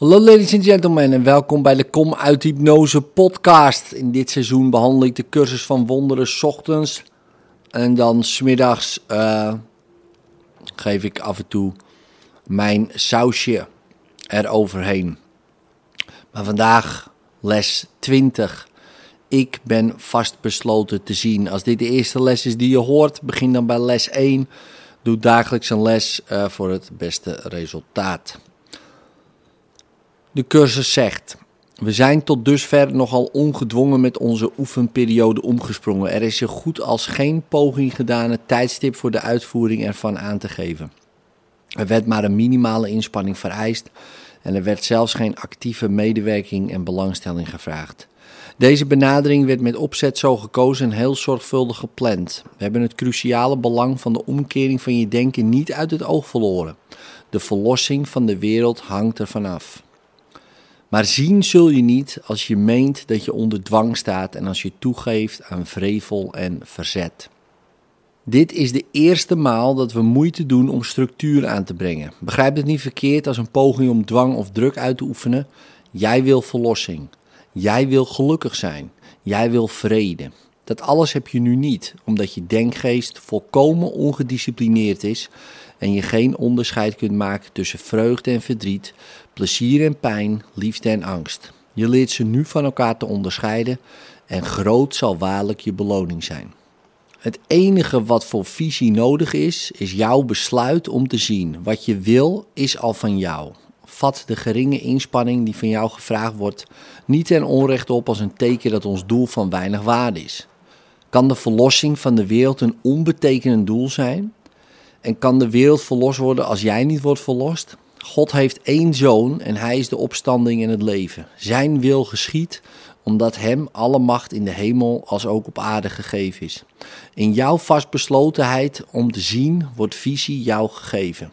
Hallo ladies and gentlemen en welkom bij de Kom uit Hypnose podcast. In dit seizoen behandel ik de cursus van wonderen s ochtends en dan smiddags uh, geef ik af en toe mijn sausje eroverheen. Maar vandaag les 20. Ik ben vastbesloten te zien. Als dit de eerste les is die je hoort, begin dan bij les 1. Doe dagelijks een les uh, voor het beste resultaat. De cursus zegt: We zijn tot dusver nogal ongedwongen met onze oefenperiode omgesprongen. Er is zo goed als geen poging gedaan het tijdstip voor de uitvoering ervan aan te geven. Er werd maar een minimale inspanning vereist en er werd zelfs geen actieve medewerking en belangstelling gevraagd. Deze benadering werd met opzet zo gekozen en heel zorgvuldig gepland. We hebben het cruciale belang van de omkering van je denken niet uit het oog verloren. De verlossing van de wereld hangt ervan af. Maar zien zul je niet als je meent dat je onder dwang staat en als je toegeeft aan vrevel en verzet. Dit is de eerste maal dat we moeite doen om structuur aan te brengen. Begrijp het niet verkeerd als een poging om dwang of druk uit te oefenen. Jij wil verlossing. Jij wil gelukkig zijn. Jij wil vrede. Dat alles heb je nu niet, omdat je denkgeest volkomen ongedisciplineerd is en je geen onderscheid kunt maken tussen vreugde en verdriet, plezier en pijn, liefde en angst. Je leert ze nu van elkaar te onderscheiden en groot zal waarlijk je beloning zijn. Het enige wat voor visie nodig is, is jouw besluit om te zien. Wat je wil, is al van jou. Vat de geringe inspanning die van jou gevraagd wordt niet ten onrechte op als een teken dat ons doel van weinig waarde is. Kan de verlossing van de wereld een onbetekenend doel zijn? En kan de wereld verlost worden als jij niet wordt verlost? God heeft één zoon en hij is de opstanding en het leven. Zijn wil geschiet omdat hem alle macht in de hemel als ook op aarde gegeven is. In jouw vastbeslotenheid om te zien wordt visie jou gegeven.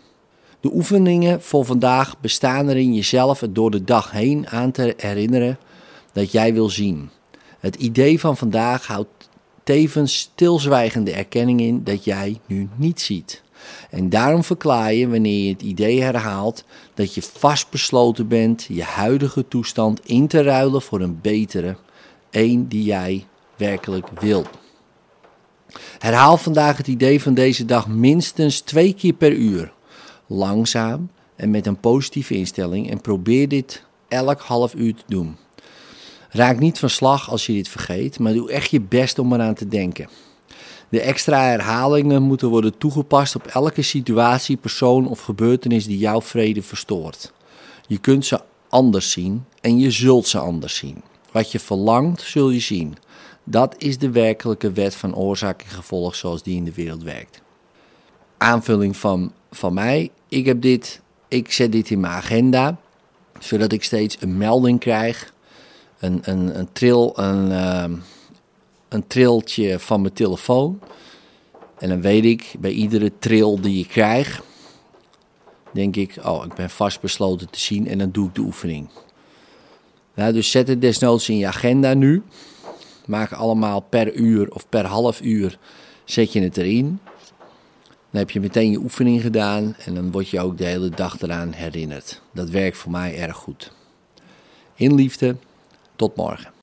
De oefeningen voor vandaag bestaan erin jezelf het door de dag heen aan te herinneren dat jij wil zien. Het idee van vandaag houdt tevens stilzwijgende erkenning in dat jij nu niet ziet. En daarom verklaar je, wanneer je het idee herhaalt, dat je vastbesloten bent je huidige toestand in te ruilen voor een betere, een die jij werkelijk wil. Herhaal vandaag het idee van deze dag minstens twee keer per uur, langzaam en met een positieve instelling en probeer dit elk half uur te doen. Raak niet van slag als je dit vergeet, maar doe echt je best om eraan te denken. De extra herhalingen moeten worden toegepast op elke situatie, persoon of gebeurtenis die jouw vrede verstoort. Je kunt ze anders zien en je zult ze anders zien. Wat je verlangt, zul je zien. Dat is de werkelijke wet van oorzaak en gevolg zoals die in de wereld werkt. Aanvulling van, van mij. Ik, heb dit, ik zet dit in mijn agenda, zodat ik steeds een melding krijg. Een, een, een tril, een, uh, een triltje van mijn telefoon. En dan weet ik bij iedere tril die ik krijg, denk ik, oh, ik ben vastbesloten te zien en dan doe ik de oefening. Nou, dus zet het desnoods in je agenda nu. Maak allemaal per uur of per half uur zet je het erin. Dan heb je meteen je oefening gedaan en dan word je ook de hele dag eraan herinnerd. Dat werkt voor mij erg goed. In liefde, tot morgen.